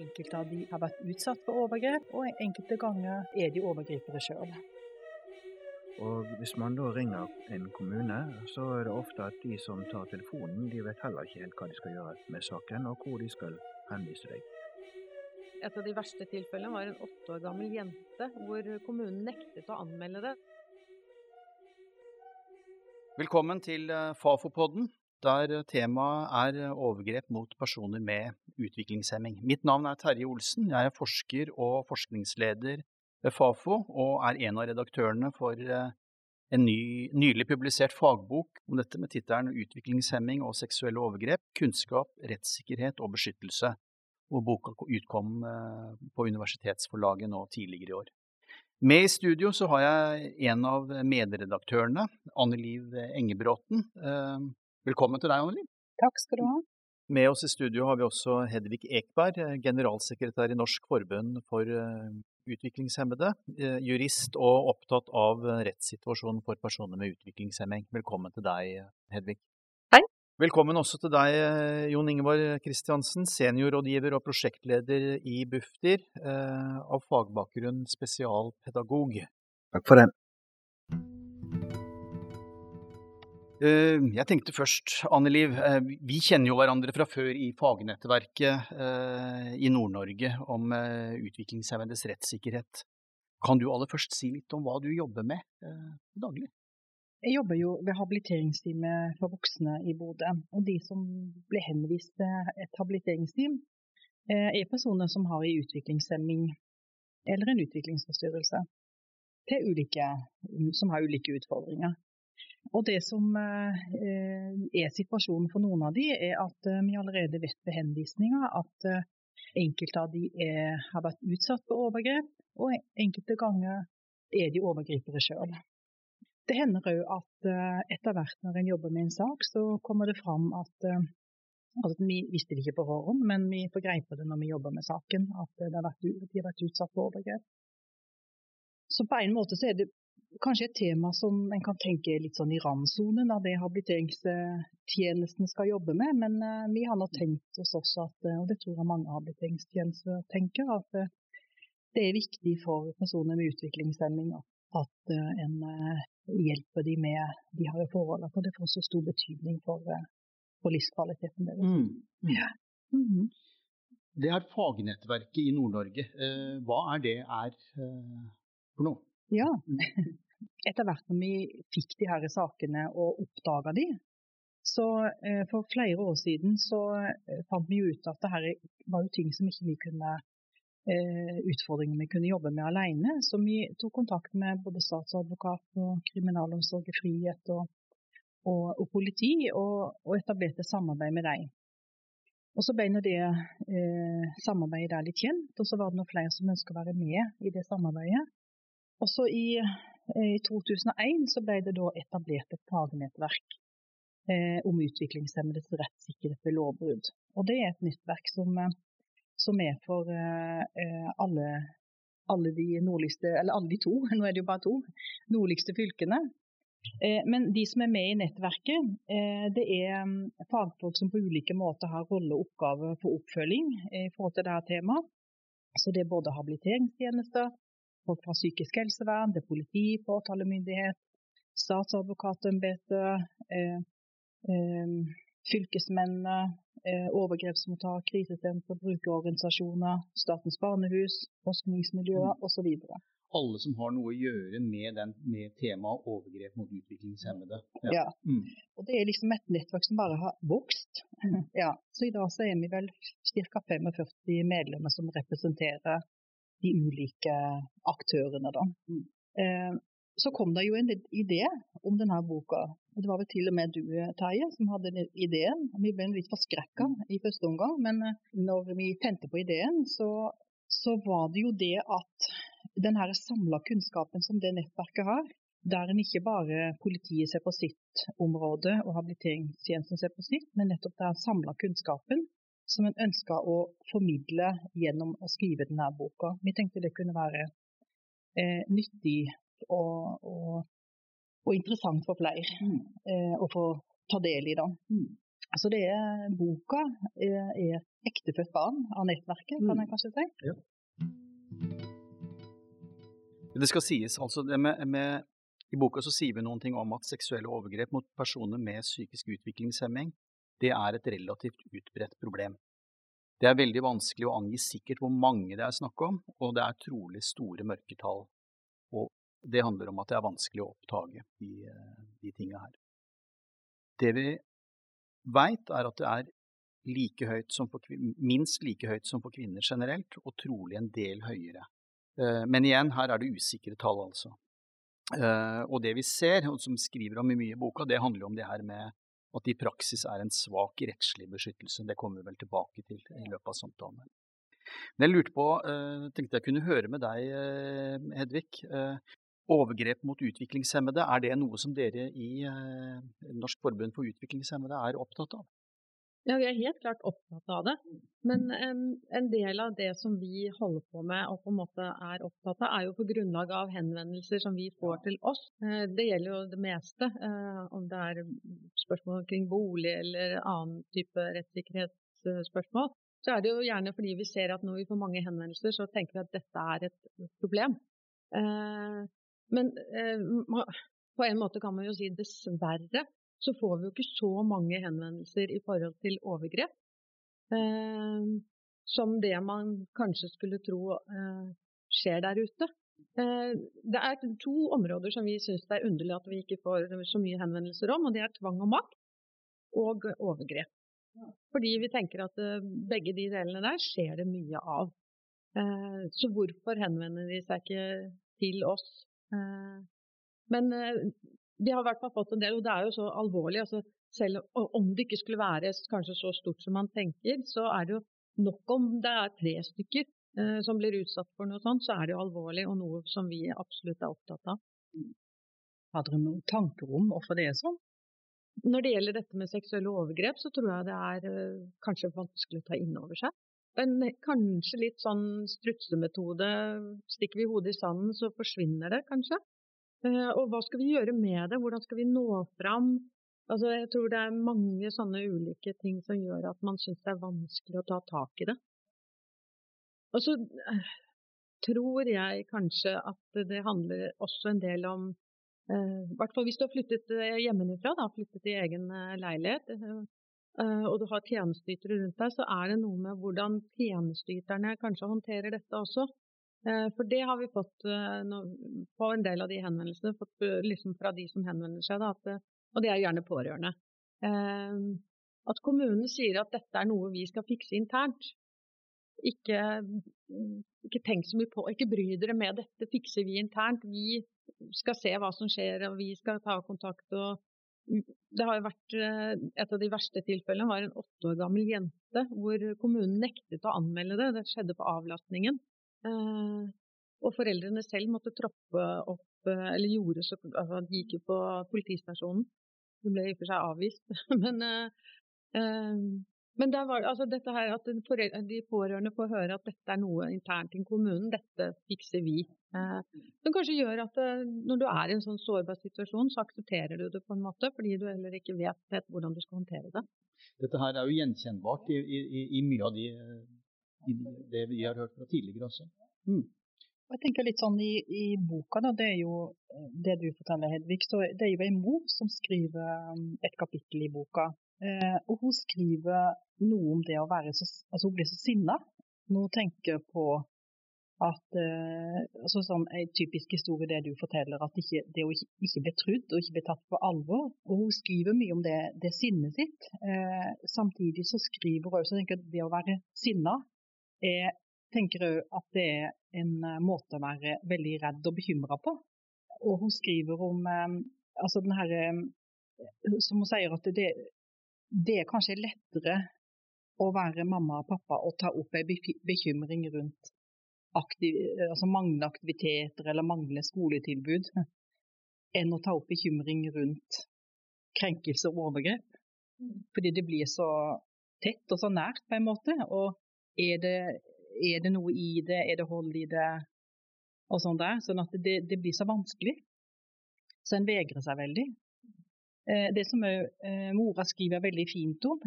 Enkelte av de har vært utsatt for overgrep, og enkelte ganger er de overgripere sjøl. Og hvis man da ringer en kommune, så er det ofte at de som tar telefonen, de vet heller ikke helt hva de skal gjøre med saken, og hvor de skal henvise deg. Et av de verste tilfellene var en åtte år gammel jente hvor kommunen nektet å anmelde det. Velkommen til eh, Fafo-podden, der temaet er overgrep mot personer med utviklingshemming. Mitt navn er Terje Olsen. Jeg er forsker og forskningsleder ved Fafo, og er en av redaktørene for eh, en ny, nylig publisert fagbok om dette med tittelen 'Utviklingshemming og seksuelle overgrep kunnskap, rettssikkerhet og beskyttelse', hvor boka utkom eh, på universitetsforlaget nå tidligere i år. Med i studio så har jeg en av medredaktørene, Anne Liv Engebråten. Eh, velkommen til deg, Anneli. Takk skal du ha. Med oss i studio har vi også Hedvig Ekberg, generalsekretær i Norsk forbund for utviklingshemmede, eh, jurist og opptatt av rettssituasjonen for personer med utviklingshemming. Velkommen til deg, Hedvig. Hei. Velkommen også til deg, Jon Ingeborg Kristiansen, seniorrådgiver og prosjektleder i Bufdir, eh, av fagbakgrunn spesialpedagog. Takk for det. Jeg tenkte først, Anne Liv, eh, vi kjenner jo hverandre fra før i fagnettverket eh, i Nord-Norge om utviklingshemmedes rettssikkerhet. Kan du aller først si litt om hva du jobber med daglig? Jeg jobber jo ved habiliteringsteamet for voksne i Bodø. Og de som blir henvist til et habiliteringsteam, er personer som har en utviklingshemming eller en utviklingsforstyrrelse. Ulike, som har ulike utfordringer. Og Det som eh, er situasjonen for noen av de, er at eh, vi allerede vet ved henvisninger at eh, enkelte av de er, har vært utsatt for overgrep, og enkelte ganger er de overgripere sjøl. Det hender òg at etter hvert når en jobber med en sak, så kommer det fram at altså Vi visste det ikke på forhånd, men vi får greie på det når vi jobber med saken, at de har vært utsatt for overgrep. Så på en måte så er det kanskje et tema som en kan tenke litt sånn i randsonen av det habiliteringstjenesten skal jobbe med. Men uh, vi har nå tenkt oss også at, eh, og det tror jeg mange habiliteringstjenester tenker, at uh, det er viktig for personer med utviklingshemming at en hjelper dem med de har forholdene. For det får så stor betydning for, for livskvaliteten deres. Mm. Mm. Ja. Mm -hmm. Det er fagnettverket i Nord-Norge. hva er det er for noe? Ja. Etter hvert som vi fikk de her sakene og oppdaga de, så eh, for flere år siden så eh, fant vi ut at det her var jo ting som ikke vi kunne eh, utfordringer vi kunne jobbe med alene. Så vi tok kontakt med både statsadvokat og kriminalomsorg i frihet og, og, og politi, og, og, etablerte samarbeid med dem. Og Så ble det eh, samarbeidet der litt kjent, og så var det noen flere som ønsket å være med i det samarbeidet. Og så i, eh, i 2001 så ble det da etablert et fagnettverk eh, om utviklingshemmedes rettssikkerhet ved lovbrudd. Og det er et nettverk som, eh, som er for eh, alle, alle, de nordligste, eller alle de to, nå er det jo bare to, nordligste fylkene. Eh, men de som er med i nettverket, eh, det er mm, fagfolk som på ulike måter har rolle og oppgave for oppfølging i forhold til dette temaet. Så det er både habiliteringstjenester, folk fra psykisk helsevern, det er politi, påtalemyndighet, statsadvokatembetet, eh, eh, fylkesmennene, eh, overgrepsmottak, krisesenter, brukerorganisasjoner, Statens barnehus, forskningsmiljøer mm. osv. Alle som har noe å gjøre med, den, med temaet overgrep mot utviklingshemmede. Ja. ja. Mm. Og det er liksom et nettverk som bare har vokst. ja. Så i dag så er vi vel ca. 45 medlemmer som representerer de ulike aktørene. Da. Mm. Eh, så kom det jo en idé om denne boka. Det var vel til og med du, Terje, som hadde ideen. Vi ble litt forskrekka i første omgang, men eh, når vi tente på ideen, så, så var det jo det at den samla kunnskapen som det nettverket har, der en ikke bare politiet ser på sitt område og habiliteringstjenesten ser på sitt, men nettopp den samla kunnskapen som en ønska å formidle gjennom å skrive denne boka. Vi tenkte det kunne være eh, nyttig og, og, og, interessant for flere mm. eh, å få ta del i. det. Mm. Altså det er Boka er et ektefødt barn av nettverket, kan Mm. jeg kanskje si. Ja. Det skal sies, altså det med, med, I boka så sier vi noen ting om at seksuelle overgrep mot personer med psykisk utviklingshemming, det er et relativt utbredt problem. Det er veldig vanskelig å angi sikkert hvor mange det er snakk om, og det er trolig store mørketall. Og det handler om at det er vanskelig å oppdage de, de tinga her. Det vi veit, er at det er like for, minst like høyt som for kvinner generelt, og trolig en del høyere. Eh, Men igjen, her er det usikre tall, altså. Eh, Og det vi ser, og som skriver om i mye i boka, det handler om det her med at det i praksis er en svak rettslig beskyttelse. Det kommer vi vel tilbake til i løpet av samtalen. Men jeg lurte på, eh, tenkte jeg kunne høre med deg, eh, Hedvig. eh, Overgrep mot utviklingshemmede, er det noe som dere i Norsk forbund for utviklingshemmede er opptatt av? Ja, vi er helt klart opptatt av det. Men en, en del av det som vi holder på med og på en måte er opptatt av, er jo på grunnlag av henvendelser som vi får til oss. Eh, Det gjelder jo det meste, eh, om det er spørsmål kring bolig eller annen type rettssikkerhetsspørsmål. Så er det jo gjerne fordi vi ser at når vi får mange henvendelser, så tenker vi at dette er et problem. Eh, Men på en måte kan man jo si dessverre så får vi jo ikke så mange henvendelser i forhold til overgrep eh, som det man kanskje skulle tro eh, skjer der ute. Eh, det er to områder som vi syns det er underlig at vi ikke får så mye henvendelser om, og det er tvang og makt og overgrep. Fordi vi tenker at eh, begge de delene der skjer det mye av. Eh, så hvorfor henvender de seg ikke til oss? Eh, men vi har i hvert fall fått en del, og det er jo så alvorlig. Altså, selv om det ikke skulle være kanskje så stort som man tenker, så er det jo nok om det er tre stykker eh, som blir utsatt for noe sånt, så er det jo alvorlig og noe som vi absolutt er opptatt av. Har dere noen tanker om hvorfor det er sånn? Når det gjelder dette med seksuelle overgrep, så tror jeg det er eh, kanskje vanskelig å ta inn over seg. En kanskje litt sånn strutsemetode. Stikker vi hodet i sanden, så forsvinner det kanskje. Eh, og hva skal vi gjøre med det? Hvordan skal vi nå fram? Altså, jeg tror det er mange sånne ulike ting som gjør at man syns det er vanskelig å ta tak i det. Og så eh, tror jeg kanskje at det handler også en del om eh, I hvert fall hvis du har flyttet hjemmefra, da, flyttet i egen leilighet, og du har tjenesteytere rundt deg, så er det noe med hvordan tjenesteyterne kanskje håndterer dette også. Eh, For det har vi fått eh, på en del av de henvendelsene, fått eh, liksom fra de som henvender seg, da, og det er gjerne pårørende. At kommunen sier at dette er noe vi skal fikse internt. Ikke, ikke tenk så mye på, ikke bry dere med dette, fikser vi internt. Vi skal se hva som skjer, og vi skal ta kontakt. og det har jo vært Et av de verste tilfellene var en åtte år gammel jente hvor kommunen nektet å anmelde det. Det skjedde på avlastningen. Eh, og foreldrene selv måtte troppe opp, eh, eller gjorde så altså, De gikk jo på politistasjonen. Hun ble i og for seg avvist. men eh, men var, altså dette her at de pårørende får høre at dette er noe internt i kommunen, dette fikser vi. Som kanskje gjør at når du er i en sånn sårbar situasjon, så aksepterer du det på en måte, fordi du heller ikke vet vet hvordan du skal håndtere det. Dette her er jo gjenkjennbart i, i, i mye av de, i det vi har hørt fra tidligere også. Mm. Jeg tenker litt sånn i, i boka, da, det er jo eh, det du forteller, Hedvig. så Det er jo en mor som skriver um, et kapittel i boka. Eh, og hun skriver noe om det å være så Altså hun blir så sinna når hun tenker på at eh, altså sånn En typisk historie det du forteller, at ikke, det å ikke, bli trudd og ikke bli tatt på alvor. Og hun skriver mye om det, det sinnet sitt. Eh, samtidig så skriver hun også tenker at det å være sinna er tenker òg at det er en eh, måte å være veldig redd og bekymra på. Og hun skriver om eh, altså den her, eh, Som hun sier at det, det er kanskje lettere å være mamma og pappa og ta opp en bekymring rundt aktiv, altså manglende aktiviteter eller manglende skoletilbud, enn å ta opp bekymring rundt krenkelser og overgrep. Fordi det blir så tett og så nært på en måte. Og er det, er det noe i det, er det hold i det, og sånn der. Sånn at det, det blir så vanskelig. Så en vegrer seg veldig. Det som mora skriver veldig fint om,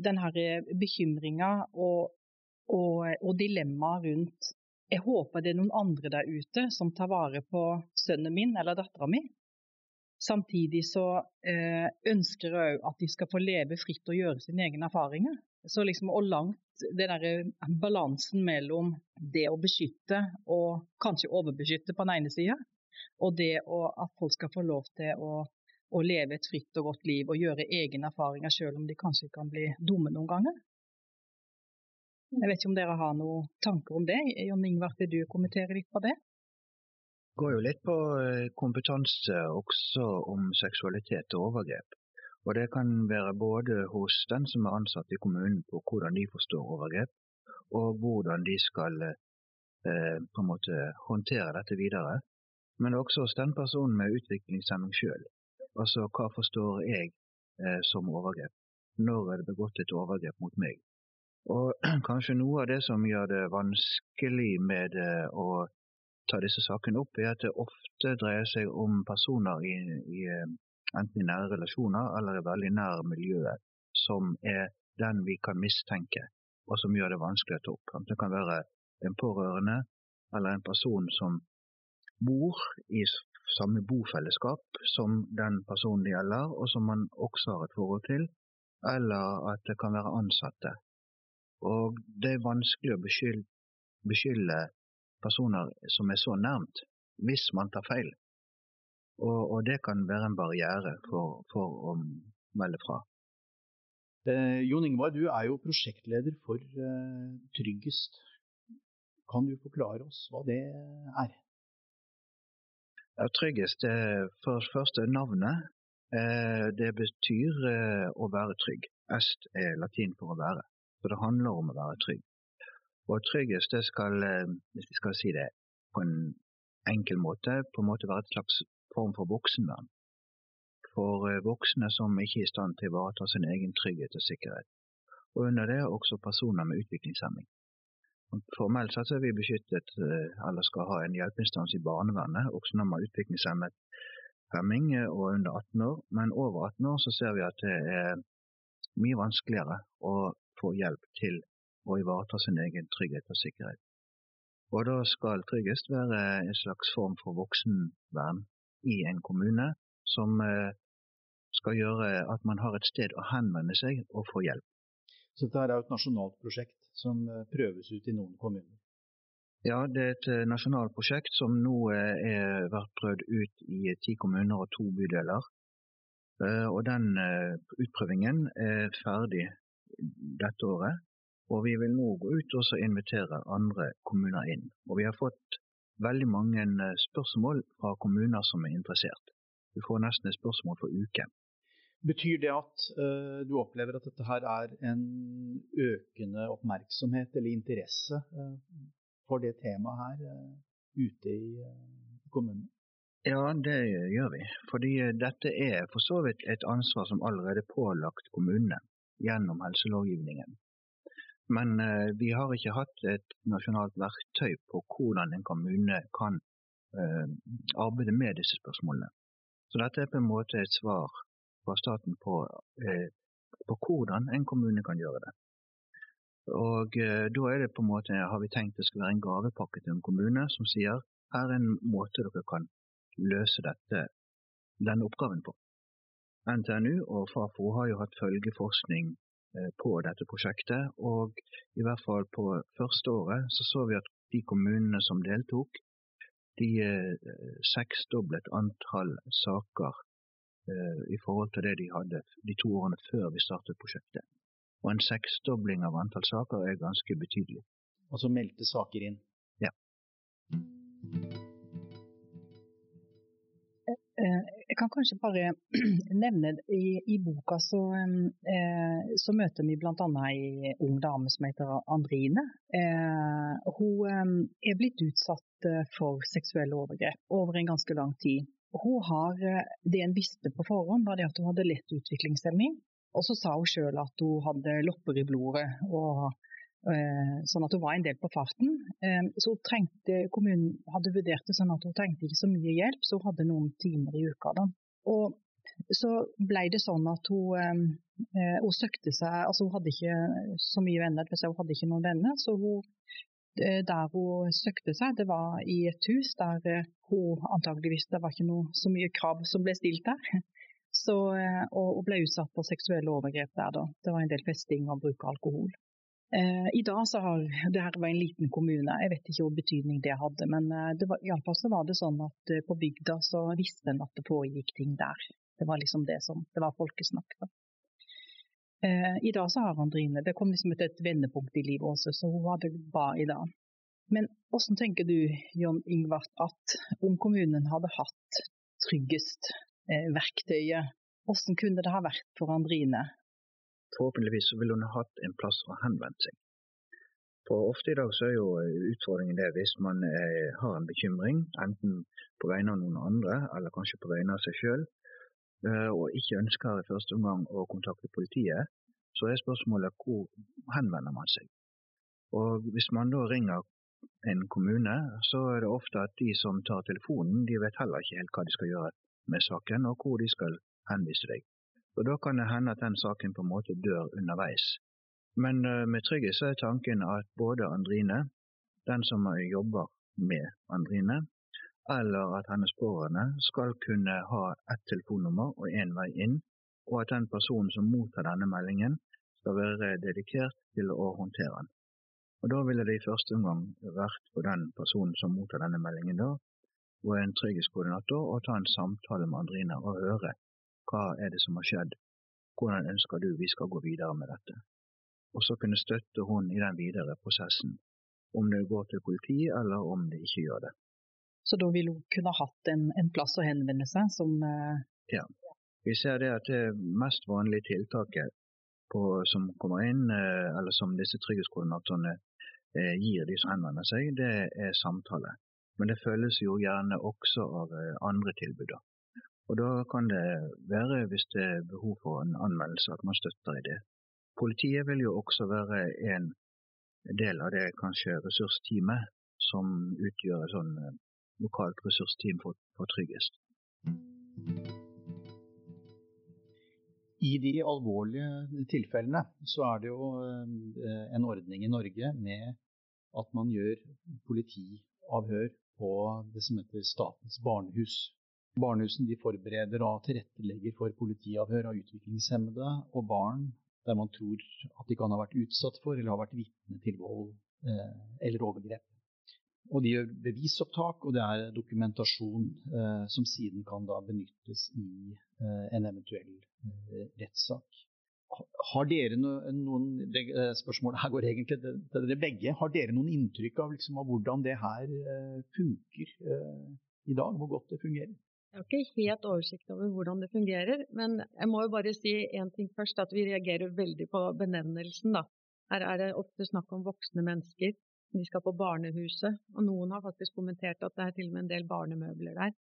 denne her bekymringa og, og, og dilemmaet rundt Jeg håper det er noen andre der ute som tar vare på sønnen min eller dattera mi. Samtidig så ønsker jeg òg at de skal få leve fritt og gjøre sine egne erfaringer. Så liksom, og langt den der balansen mellom det å beskytte og kanskje overbeskytte på den ene sida, og det å, at folk skal få lov til å, å, leve et fritt og godt liv og gjøre egne erfaringer selv om de kanskje kan bli dumme noen ganger. Jeg vet ikke om dere har noen tanker om det. Jon Ingvard, vil du kommentere litt på det? Går jo litt på eh, kompetanse også om seksualitet og overgrep. Og det kan være både hos den som er ansatt i kommunen på hvordan de forstår overgrep, og hvordan de skal eh, på en måte håndtere dette videre men også hos den personen med utviklingshemming sjøl. Altså hva forstår jeg eh, som overgrep? Når er det begått et overgrep mot meg? Og kanskje noe av det som gjør det vanskelig med eh, å ta disse sakene opp, er at det ofte dreier seg om personer i, i, eh, enten i nære relasjoner eller i veldig nær miljøet, som er den vi kan mistenke, og som gjør det vanskelig å ta opp. Det kan være en pårørende eller en person som bor i samme bofellesskap som den personen det gjelder, og som man også har et forhold til, eller at det kan være ansatte. Og det er vanskelig å beskylde, beskylde personer som er så nærmt, hvis man tar feil. Og, og det kan være en barriere for, for å melde fra. Eh, Jon Ingvar, du er jo prosjektleder for eh, Tryggest. Kan du forklare oss hva det er? Ja, tryggest for det første navnet. Eh, det betyr eh, å være trygg. Est er latin for å være. Så det handler om å være trygg. Og tryggest det skal, eh, hvis vi skal si det på en enkel måte, på en måte være et slags form for voksenvern. For voksne som ikke er i stand til å ivareta sin egen trygghet og sikkerhet. Og under det også personer med utviklingshemming. Formelt sett er vi beskyttet, eh, eller skal ha en hjelpeinstans i barnevernet, også når man har utviklingshemmet hemming eh, og under 18 år. Men over 18 år så ser vi at det er mye vanskeligere å få hjelp til å ivareta sin egen trygghet og sikkerhet. Og da skal tryggest være en slags form for voksenvern i en kommune, som eh, skal gjøre at man har et sted å henvende seg og få hjelp. Så dette er et nasjonalt prosjekt som eh, prøves ut i noen kommuner? Ja, det er et eh, nasjonalt prosjekt som nå er vært prøvd ut i ti kommuner og to bydeler. Og den utprøvingen er ferdig dette året. Og vi vil nå gå ut og invitere andre kommuner inn. Og vi har fått veldig mange spørsmål fra kommuner som er interessert. Vi får nesten et spørsmål for uken. Betyr det at uh, du opplever at dette her er en økende oppmerksomhet eller interesse uh, for det temaet her uh, ute i kommunen? Ja, det gjør vi. Fordi dette er for så vidt et ansvar som allerede er pålagt kommunene gjennom helselovgivningen. Men vi har ikke hatt et nasjonalt verktøy på hvordan en kommune kan arbeide med disse spørsmålene. Så dette er på en måte et svar fra staten på, eh, på, hvordan en kommune kan gjøre det. Og eh, Da er det på en måte, har vi tenkt det skal være en gavepakke til en kommune som sier her er en måte dere kan løse dette, denne oppgaven på. NTNU og Fafo har jo hatt følgeforskning eh, på dette prosjektet, og i hvert fall på første året så så vi at de kommunene som deltok, de seksdoblet antall saker Eh, i forhold til det de hadde de to årene før vi startet prosjektet. Og en seksdobling av antall saker er ganske betydelig. Og så meldte saker inn? Ja. Eh, jeg kan kanskje bare nevne i, i boka så, eh, så, møter vi bl.a. ei ung dame som heter Andrine. hun er blitt utsatt for seksuelle overgrep over en ganske lang tid. Hun har, eh, Det en visste på forhånd, var at hun hadde lett utviklingshemming. Og så sa hun sjøl at hun hadde lopper i blodet, og, eh, sånn at hun var en del på farten. Eh, så trengte, kommunen hadde vurdert det sånn at hun trengte ikke så mye hjelp, så hun hadde noen timer i uka. Da. Og så ble det sånn at hun, eh, hun søkte seg altså Hun hadde ikke så mye venner, hun hadde ikke noen venner. Så hun, eh, der hun søkte seg, det var i et hus der eh, hun antageligvis Det var ikke noe, så mye krav som ble stilt der. Så, og hun ble utsatt for seksuelle overgrep der, da. Det var en del festing og bruk av alkohol. Eh, I dag så har det her var en liten kommune, jeg vet ikke hvor betydning det hadde. Men det var, iallfall så var det sånn at på bygda så visste en at det pågikk ting der. Det var liksom det som Det var folkesnakk. da. Eh, I dag så har Andrine Det kom liksom et, et vendepunkt i livet også, så hun hadde det bra i dag. Men hvordan tenker du, John Ingvart, at om kommunen hadde hatt tryggest eh, verktøyet, hvordan kunne det ha vært for Andrine? Forhåpentligvis ville hun hatt en plass å henvende seg. For ofte i dag så er jo utfordringen det hvis man er, har en bekymring, enten på vegne av noen andre eller kanskje på vegne av seg sjøl, Eh, og ikke ønsker i første omgang å kontakte politiet, så er spørsmålet hvor henvender man seg. Og Hvis man da ringer en kommune, så er det ofte at de som tar telefonen, de vet heller ikke helt hva de skal gjøre med saken, og hvor de skal henvise deg. Og Da kan det hende at den saken på en måte dør underveis. Men eh, med trygghet så er tanken at både Andrine, den som jobber med Andrine, eller at hennes pårørende skal kunne ha ett telefonnummer og én vei inn, og at den personen som mottar denne meldingen, skal være dedikert til å håndtere den. Og Da ville det i første omgang vært på den personen som mottar denne meldingen, da, og en trygghetskoordinator, å ta en samtale med Andrine og høre hva er det som har skjedd, hvordan ønsker du vi skal gå videre med dette. Og så kunne støtte hun i den videre prosessen, om det går til politi eller om det ikke gjør det. Så da ville hun kunne hatt en, en plass å henvende seg som uh... Ja. Vi ser det at det mest vanlige tiltaket på, som kommer inn, uh, eller som disse trygghetskoordinatorene uh, gir de som henvender seg, det er samtale. Men det følges jo gjerne også av andre tilbud. Og da kan det være, hvis det er behov for en anmeldelse, at man støtter i det. Politiet vil jo også være en del av det kanskje ressursteamet som utgjør sånn lokalt ressursteam for, for tryggest. I de alvorlige tilfellene så er det jo eh, en ordning i Norge med at man gjør politiavhør på det som heter Statens barnehus. Barnehusene de forbereder og tilrettelegger for politiavhør av utviklingshemmede og barn der man tror at de kan ha vært utsatt for eller har vært vitne til vold eh, eller overgrep. Og de gjør bevisopptak, og det er dokumentasjon eh, som siden kan da benyttes i eh, en eventuell eh, rettssak. Har dere noen eh, spørsmålet her går egentlig til dere begge. Har dere noen inntrykk av, liksom, av hvordan det her eh, funker eh, i dag? Hvor godt det fungerer? Jeg har ikke helt oversikt over hvordan det fungerer, men jeg må jo bare si én ting først. At vi reagerer veldig på benevnelsen. da. Her er det ofte snakk om voksne mennesker de skal på barnehuset. Og noen har faktisk kommentert at det er til og med en del barnemøbler der.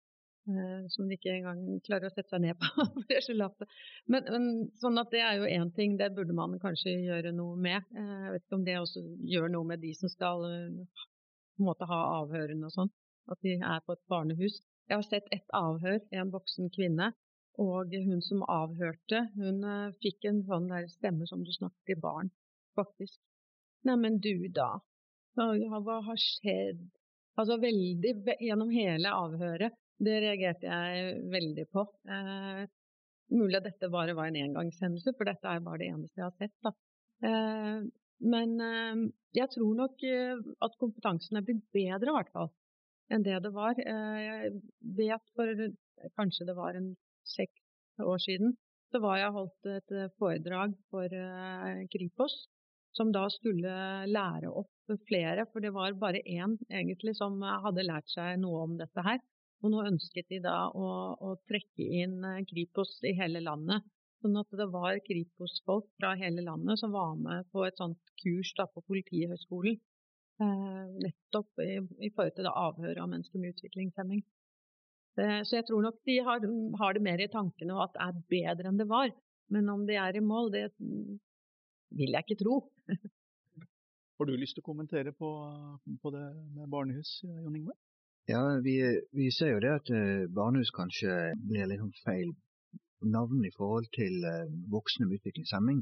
Eh, som de ikke engang klarer å sette seg ned på. Men, men, sånn at det er jo én ting, det burde man kanskje gjøre noe med. Eh, jeg vet ikke om det også gjør noe med de som skal eh, på en måte ha avhørene og sånn. At de er på et barnehus. Jeg har sett ett avhør, en voksen kvinne. Og hun som avhørte, hun fikk en sånn der stemme som du snakker til barn, faktisk. Neimen du da, hva har skjedd? Altså veldig gjennom hele avhøret. Det reagerte jeg veldig på. Eh, mulig at dette bare var en engangshendelse, for dette er bare det eneste jeg har sett. Da. Eh, men eh, jeg tror nok eh, at kompetansen er blitt bedre, i hvert fall, enn det det var. Eh, jeg vet for kanskje det var en seks år siden, så var jeg holdt et foredrag for eh, Kripos som da skulle lære opp flere, for det var bare én egentlig som hadde lært seg noe om dette her. Og nå ønsket de da å, å trekke inn eh, Kripos i hele landet. Sånn at det var Kripos-folk fra hele landet som var med på et sånt kurs da på Politihøgskolen. Eh, nettopp i, i, forhold til det avhøret av mennesker med utviklingshemming. Eh, så jeg tror nok de har, har, det mer i tankene og at det er bedre enn det var. Men om de er i mål, det vil jeg ikke tro. Har du lyst til å kommentere på, på det med barnehus, Jon Ingvar? Ja, vi, vi, ser jo det at eh, barnehus kanskje blir litt sånn feil navn i forhold til voksne med utviklingshemming.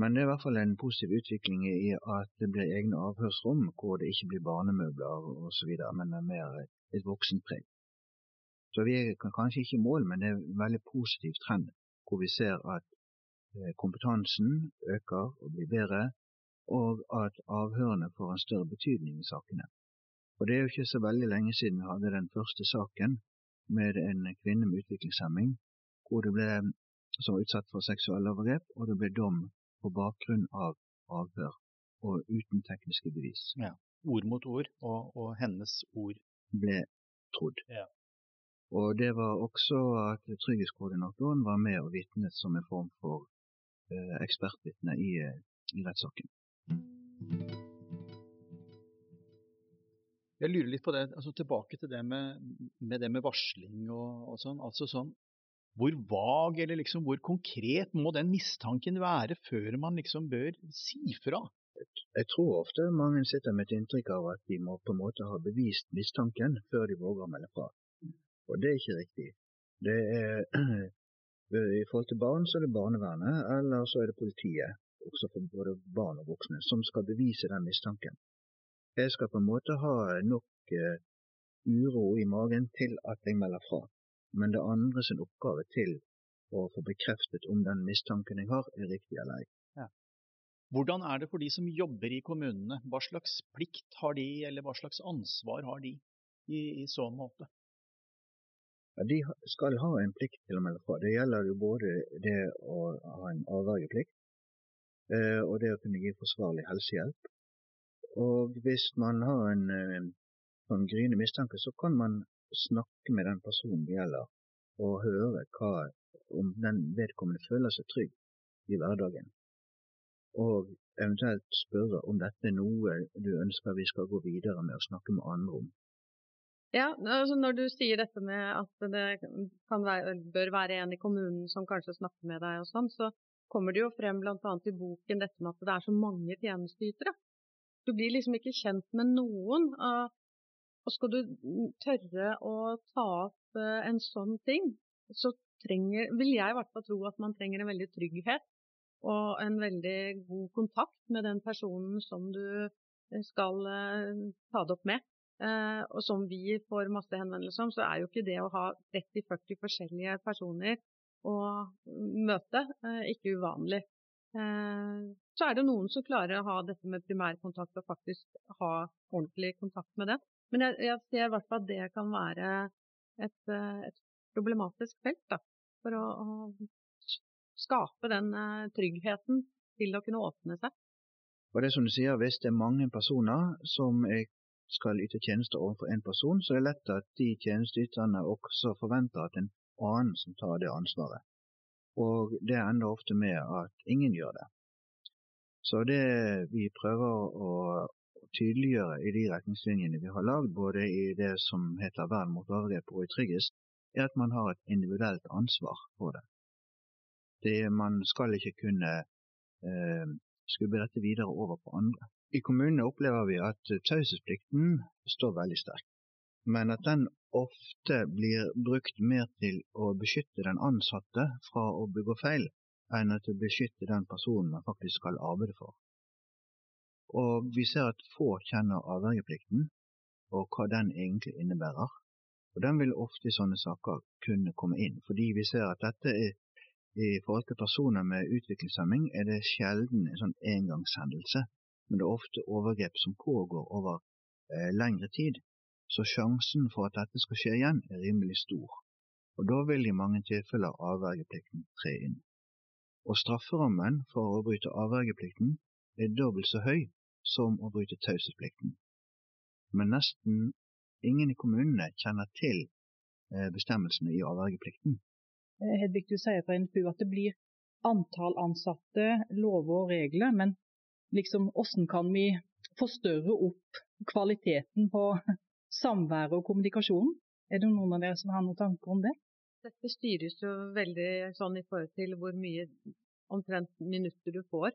Men det er i hvert fall en positiv utvikling i at det blir egne avhørsrom hvor det ikke blir barnemøbler osv., men er mer et voksenpreg. Så vi er kanskje ikke i mål, men det er en veldig positiv trend hvor vi ser at eh, kompetansen øker og blir bedre, og at avhørene får en større betydning i sakene. Og Det er jo ikke så veldig lenge siden vi hadde den første saken med en kvinne med utviklingshemming hvor det ble, som utsatt for seksuelle overgrep, og det ble dom på bakgrunn av avhør og uten tekniske bevis. Ja. Ord mot ord, og, og hennes ord ble trodd. Ja. Og det var også at trygghetskoordinatoren var med og vitnet som en form for eh, ekspertvitne i, eh, i rettssaken. Jeg lurer litt på det, altså tilbake til det med, med det med varsling og, og sånn. altså sånn, Hvor vag eller liksom hvor konkret må den mistanken være før man liksom bør si fra? Jeg tror ofte mange sitter med et inntrykk av at de må på en måte ha bevist mistanken før de våger å melde fra. Og det er ikke riktig. Det er, I forhold til barn så er det barnevernet, eller så er det politiet, også for både barn og voksne, som skal bevise den mistanken. Jeg skal på en måte ha nok uh, uro i magen til at jeg melder fra. Men det andre sin oppgave til å få bekreftet om den mistanken jeg har, er riktig eller ei. Ja. Hvordan er det for de som jobber i kommunene? Hva slags plikt har de, eller hva slags ansvar har de i, i så måte? Ja, de skal ha en plikt til å melde fra. Det gjelder jo både det å ha en avvergeplikt uh, og det å kunne gi forsvarlig helsehjelp. Og hvis man har en, en eh, sånn gryende mistanke, så kan man snakke med den personen det gjelder, og høre hva, om den vedkommende føler seg trygg i hverdagen. Og eventuelt spørre om dette er noe du ønsker vi skal gå videre med og snakke med andre om. Ja, altså Når du sier dette med at det være, bør være en i kommunen som kanskje snakker med deg, og sånn, så kommer det jo frem bl.a. i boken dette med at det er så mange tjenesteytere. Du blir liksom ikke kjent med noen. Og skal du tørre å ta opp eh, en sånn ting, så trenger, vil jeg i hvert fall tro at man trenger en veldig trygghet og en veldig god kontakt med den personen som du eh, skal eh, ta det opp med. Og som vi får masse henvendelser om, så er jo ikke det å ha 30-40 forskjellige personer å møte ikke uvanlig. Så er det noen som klarer å ha dette med primærkontakt og faktisk ha ordentlig kontakt med det. Men jeg, jeg ser i hvert fall at det kan være et, eh, et problematisk felt da, for å, å skape den eh, tryggheten til å kunne åpne seg. Og det som du sier, Hvis det er mange personer som skal yte tjenester overfor én person, så er det lett at de tjenesteyterne også forventer at en annen som tar det ansvaret og det ender ofte med at ingen gjør det. Så det vi prøver å tydeliggjøre i de retningslinjene vi har lagd, både i det som heter vern mot overgrep og i tryggest, er at man har et individuelt ansvar for det. det man skal ikke kunne eh, skubbe dette videre over på andre. I kommunene opplever vi at taushetsplikten står veldig sterkt men at den ofte blir brukt mer til å beskytte den ansatte fra å begå feil, enn til å beskytte den personen man faktisk skal arbeide for. Og vi ser at få kjenner avvergeplikten, og hva den egentlig innebærer. Og den vil ofte i sånne saker kunne komme inn, fordi vi ser at dette er i forhold til personer med utviklingshemming er det sjelden en sånn engangshendelse, men det er ofte overgrep som pågår over eh, lengre tid så sjansen for at dette skal skje igjen, er rimelig stor, og da vil i mange tilfeller avvergeplikten tre inn. Og strafferammen for å bryte avvergeplikten er dobbelt så høy som å bryte taushetsplikten. Men nesten ingen i kommunene kjenner til eh, bestemmelsene i avvergeplikten. Eh, Hedvig, du sier på NFU at det blir antall ansatte, lover og regler, men liksom hvordan kan vi forstørre opp kvaliteten på samværet og kommunikasjonen. Er det noen av dere som har noen tanker om det? Dette styres jo veldig sånn i forhold til hvor mye omtrent minutter du får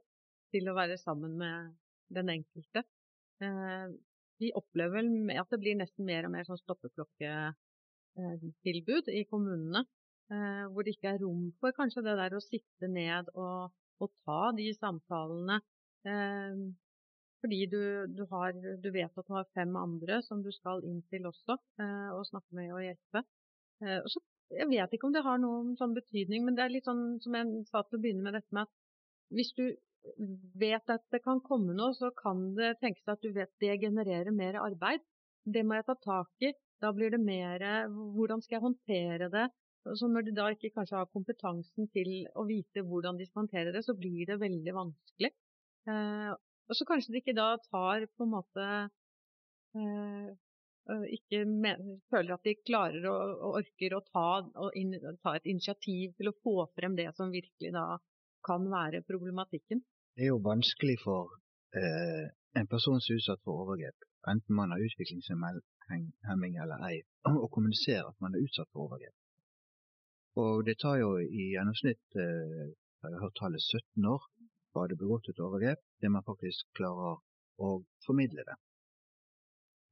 til å være sammen med den enkelte. Eh, vi opplever vel at det blir nesten mer og mer sånn stoppeklokketilbud i kommunene. Eh, hvor det ikke er rom for kanskje det der å sitte ned og, og ta de samtalene. Eh, fordi du, du, har, du, vet at du har fem andre som du skal inn til også eh, og snakke med og hjelpe. Eh, og så, jeg vet ikke om det har noen sånn betydning, men det er litt sånn som jeg sa til å begynne med dette med at hvis du vet at det kan komme noe, så kan det tenkes at du vet det genererer mer arbeid. Det må jeg ta tak i. Da blir det mer Hvordan skal jeg håndtere det? Så når de da ikke kanskje har kompetansen til å vite hvordan de skal håndtere det, så blir det veldig vanskelig. Eh, og så kanskje de ikke da tar på en måte eh, ikke føler at de klarer og, og orker å ta, og in, ta, et initiativ til å få frem det som virkelig da kan være problematikken. Det er jo vanskelig for eh, en person som er utsatt for overgrep, enten man har utviklingshemming eller ei, å kommunisere at man er utsatt for overgrep. Og det tar jo i gjennomsnitt eh, jeg har hørt tallet 17 år fra det begått et overgrep, til man faktisk klarer å formidle det.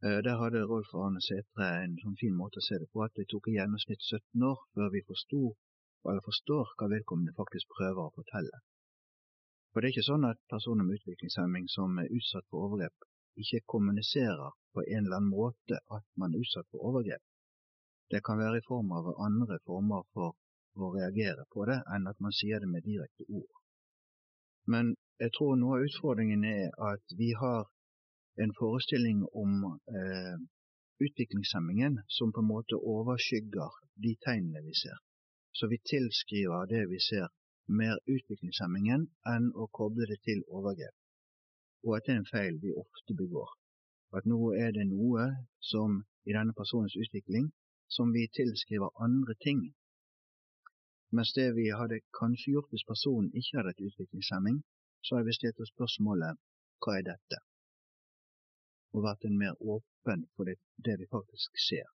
Eh, der hadde Rolf Arne Sætre en sånn fin måte å se det på, at det tok i gjennomsnitt 17 år før vi forsto, eller forstår hva vedkommende faktisk prøver å fortelle. For det er ikke sånn at personer med utviklingshemming som er utsatt for overgrep, ikke kommuniserer på en eller annen måte at man er utsatt for overgrep. Det kan være i form av andre former for å reagere på det, enn at man sier det med direkte ord. Men jeg tror noe av utfordringen er at vi har en forestilling om eh, utviklingshemmingen som på en måte overskygger de tegnene vi ser. Så vi tilskriver det vi ser, mer utviklingshemmingen enn å koble det til overgrep. Og at det er en feil vi ofte begår. At nå er det noe som i denne personens utvikling som vi tilskriver andre ting. Mens det vi hadde kanskje gjort hvis personen ikke hadde et utviklingshemming, så hadde vi stilt oss spørsmålet hva er dette? Og vært en mer åpen for det, det vi faktisk ser.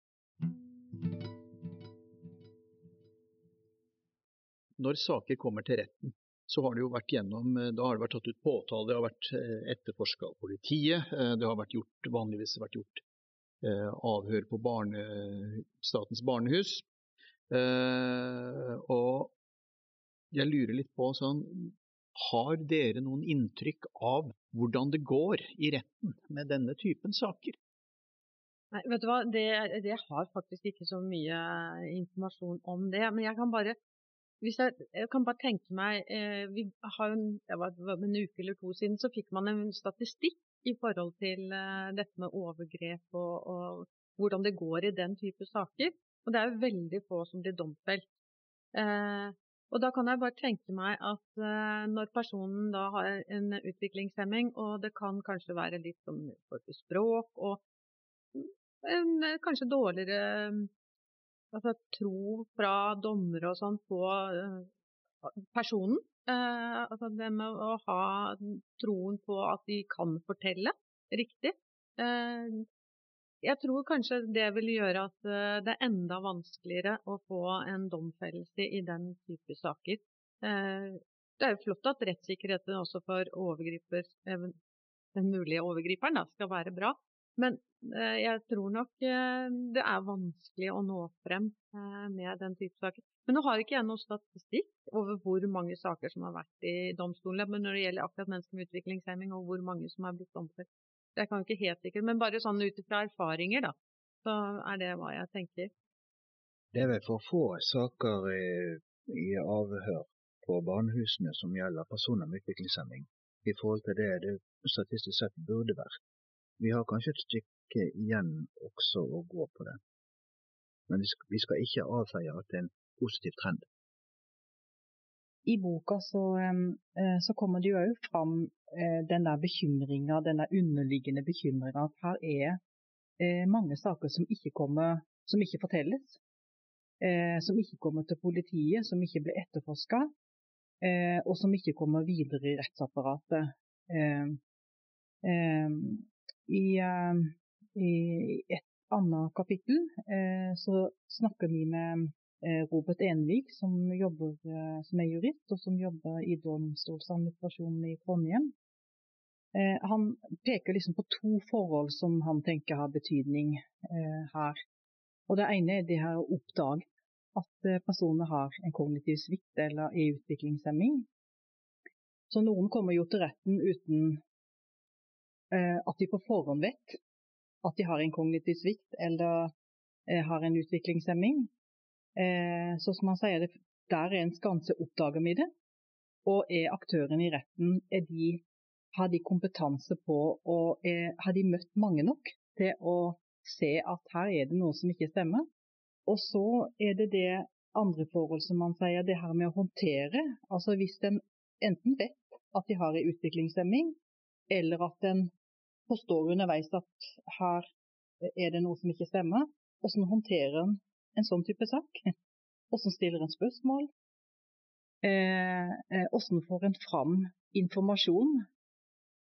Når saker kommer til retten, så har det jo vært gjennom, da har det vært tatt ut påtale, det har vært eh, etterforska av politiet, eh, det har vært gjort, vanligvis vært gjort Eh, avhør på barne, Statens barnehus. Eh, og jeg lurer litt på sånn Har dere noen inntrykk av hvordan det går i retten med denne typen saker? Nei, vet du hva, det, det har faktisk ikke så mye informasjon om det. Men jeg kan bare hvis jeg, jeg, kan bare tenke meg eh, vi har en, var, En uke eller to siden så fikk man en statistikk i forhold til eh, dette med overgrep og, og, hvordan det går i den type saker. Og det er jo veldig få som blir domfelt. Eh, og da kan jeg bare tenke meg at uh, når personen da har en utviklingshemming, og det kan kanskje være litt som språk og en kanskje dårligere altså, tro fra dommere og sånn på uh, personen. Uh, altså det med å ha troen på at de kan fortelle riktig. Uh, jeg tror kanskje det vil gjøre at det er enda vanskeligere å få en domfellelse i den type saker. Det er jo flott at rettssikkerheten også for overgriper, den mulige overgriperen da, skal være bra, men eh, jeg tror nok eh, det er vanskelig å nå frem eh, med den type saker. Men nå har ikke jeg noe statistikk over hvor mange saker som har vært i domstolene. Men når det gjelder akkurat mennesker med utviklingshemming og hvor mange som har blitt domfelt, Jeg kan ikke helt sikkert. Men bare sånn ut ifra erfaringer, da, så er det hva jeg tenker. Det er vel for få saker i avhør på barnehusene som gjelder personer med utviklingshemming, i forhold til det det statistisk sett burde vært. Vi har kanskje et stykke igjen også å gå på det. Men vi skal ikke avfeie at det er en positiv trend. I boka så, eh, så kommer det jo òg fram eh, den der bekymringa, den der underliggende bekymringa at her er eh, mange saker som ikke kommer, som ikke fortelles. Som ikke kommer til politiet, som ikke blir etterforska, og som ikke kommer videre i rettsapparatet. I, eh, i et annet kapittel eh, så snakker vi med eh, Robert Envik, som, jobber, som er jurist, og som jobber i domstolsadministrasjonen i Trondheim. Han peker liksom på to forhold som han tenker har betydning her. Og Det ene er det her å oppdage at personer har en kognitiv svikt eller er utviklingshemming. Så noen kommer jo til retten uten at de på forhånd vet at de har en kognitiv svikt eller har en utviklingshemming. Så som han sier, der er en skanse oppdager vi det, og er aktørene i retten de, har de kompetanse på og er, har de møtt mange nok til å se at her er det noe som ikke stemmer. Og så er det det andre forhold som man sier, det her med å håndtere. Altså hvis en enten vet at de har en utviklingshemming, eller at en forstår underveis at her er det noe som ikke stemmer, hvordan håndterer en en sånn type sak? Hvordan stiller en spørsmål? Eh, eh, hvordan får en fram informasjon?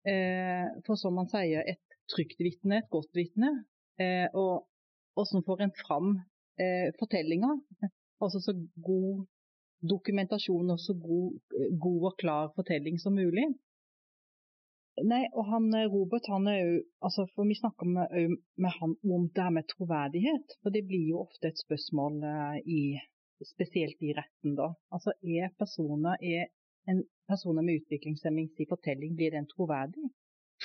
Eh, for som man sier, et trygt vitne, et godt vitne. og hvordan får en fram fortellinger? Altså så god dokumentasjon og så god, god og klar fortelling som mulig. Nei, og han Robert, han er jo altså For vi snakker med, med han om det her med troverdighet. For det blir jo ofte et spørsmål i spesielt i retten, da. Altså er personer, er en personer med utviklingshemming sin fortelling, blir den troverdig?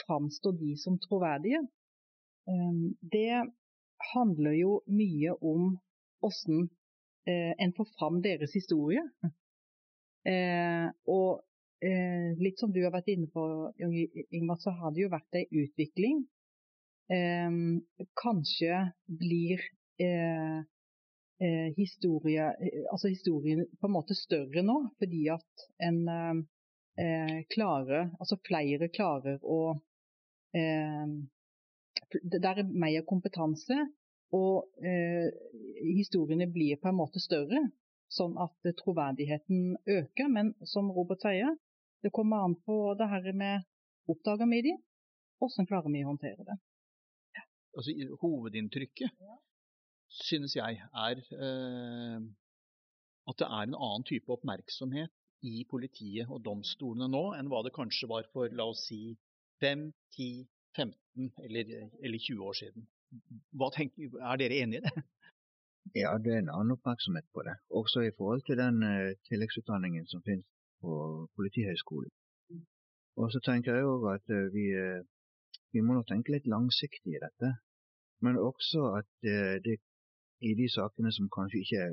Framstår de som troverdige? Um, det handler jo mye om hvordan uh, en får fram deres historie. Uh, og uh, litt som du har vært inne på, Ingvar, så har det jo vært ei utvikling. Eh, kanskje blir eh, historie, eh, altså historien på en måte større nå, fordi at en eh, klarer, altså flere klarer å eh, Det er mer kompetanse, og eh, historiene blir på en måte større, sånn at troverdigheten øker. Men som Robert sier, det kommer an på det her med oppdager vi de, hvordan klarer vi å håndtere det. Altså, hovedinntrykket ja synes jeg, er eh, at det er en annen type oppmerksomhet i politiet og domstolene nå enn hva det kanskje var for la oss si 5, 10, 15 eller, eller 20 år siden. Tenker, er dere enig i det? Ja, det er en annen oppmerksomhet på det. Også i forhold til den uh, tilleggsutdanningen som finnes på Politihøgskolen. Og så tenker jeg òg at uh, vi, uh, vi, må nå tenke litt langsiktig i dette. Men også at det i de sakene som kanskje ikke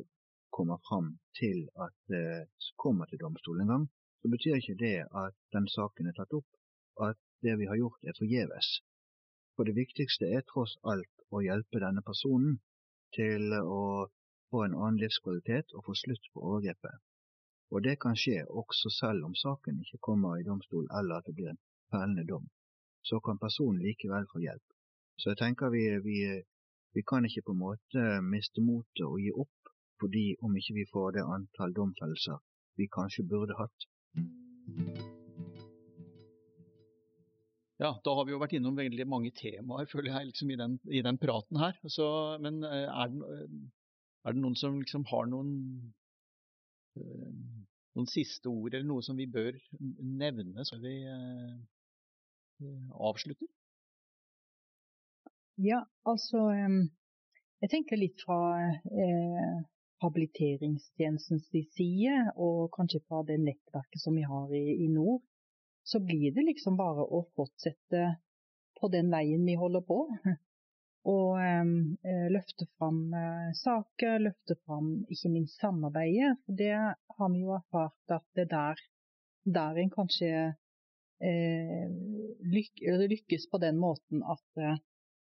kommer fram til at det kommer til domstolen engang, så betyr ikke det at den saken er tatt opp, at det vi har gjort er forgjeves. For det viktigste er tross alt å hjelpe denne personen til å få en annen livskvalitet og få slutt på overgrepet. Og det kan skje også selv om saken ikke kommer i domstol eller at det blir en fellende dom. Så kan personen likevel få hjelp. Så jeg tenker vi, vi vi kan ikke på en måte miste motet og gi opp fordi om ikke vi får det antall domfellelser vi kanskje burde hatt. Ja, da har vi jo vært innom veldig mange temaer, føler jeg, liksom, i, den, i, den, praten her. Så, men eh, er det, er det, noen som liksom har noen, noen siste ord, eller noe som vi bør nevne så vi eh, avslutter? Ja, altså Jeg tenker litt fra eh, habiliteringstjenestens side, og kanskje fra det nettverket som vi har i, i, nord, så blir det liksom bare å fortsette på den veien vi holder på. Og eh, løfte fram eh, saker, løfte fram ikke minst samarbeidet. For det har vi jo erfart at det er der, der en kanskje eh, lyk, lykkes på den måten at eh,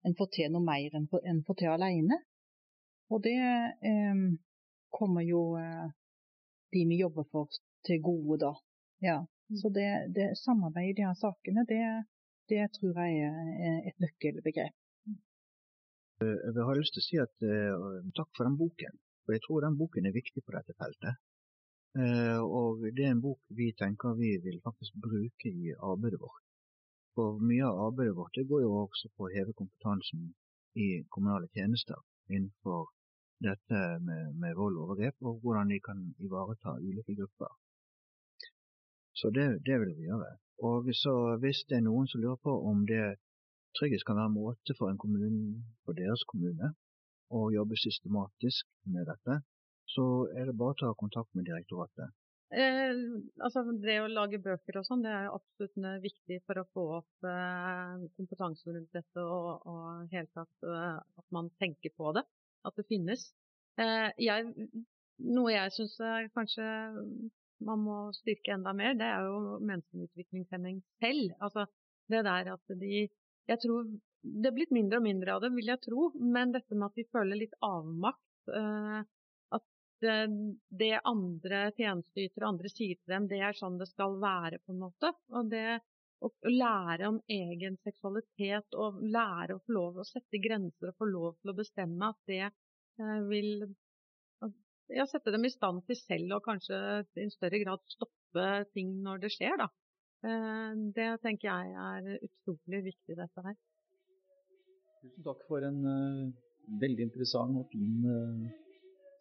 en får til noe mer enn en får til alene. Og det eh, kommer jo eh, de vi jobber for til gode da. Ja. Mm. Så det, det samarbeidet i de her sakene, det, det, tror jeg er et nøkkelbegrep. Eh, jeg har lyst til å si at uh, takk for den boken. For jeg tror den boken er viktig på dette feltet. Uh, og det er en bok vi tenker vi vil faktisk bruke i arbeidet vårt. For mye av arbeidet vårt det går jo også på å heve kompetansen i kommunale tjenester innenfor dette med, med vold og overgrep, og hvordan de kan ivareta ulike grupper. Så det, det, vil vi gjøre. Og så hvis det er noen som lurer på om det tryggest kan være en måte for en kommune, for deres kommune, å jobbe systematisk med dette, så er det bare å ta kontakt med direktoratet. Eh, altså Det å lage bøker og sånn, det er absolutt viktig for å få opp eh, kompetansen rundt dette og, og helt tatt eh, at man tenker på det, at det finnes. Eh, jeg, noe jeg syns kanskje man må styrke enda mer, det er jo menneskeutviklingshemming utviklingshemming selv. Altså det der at de Jeg tror det er blitt mindre og mindre av det, vil jeg tro, men dette med at vi føler litt avmakt. Eh, det andre tjenesteytere, andre sier til dem, det er sånn det skal være, på en måte. Og det å lære om egen seksualitet og lære å få lov å sette grenser og få lov til å bestemme at det eh, vil ja, sette dem i stand til selv å kanskje i en større grad stoppe ting når det skjer, da. Eh, det tenker jeg er utrolig viktig, dette her. Tusen takk for en uh, veldig interessant og fin uh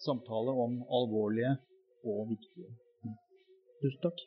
samtale om alvorlige og viktige. Tusen takk.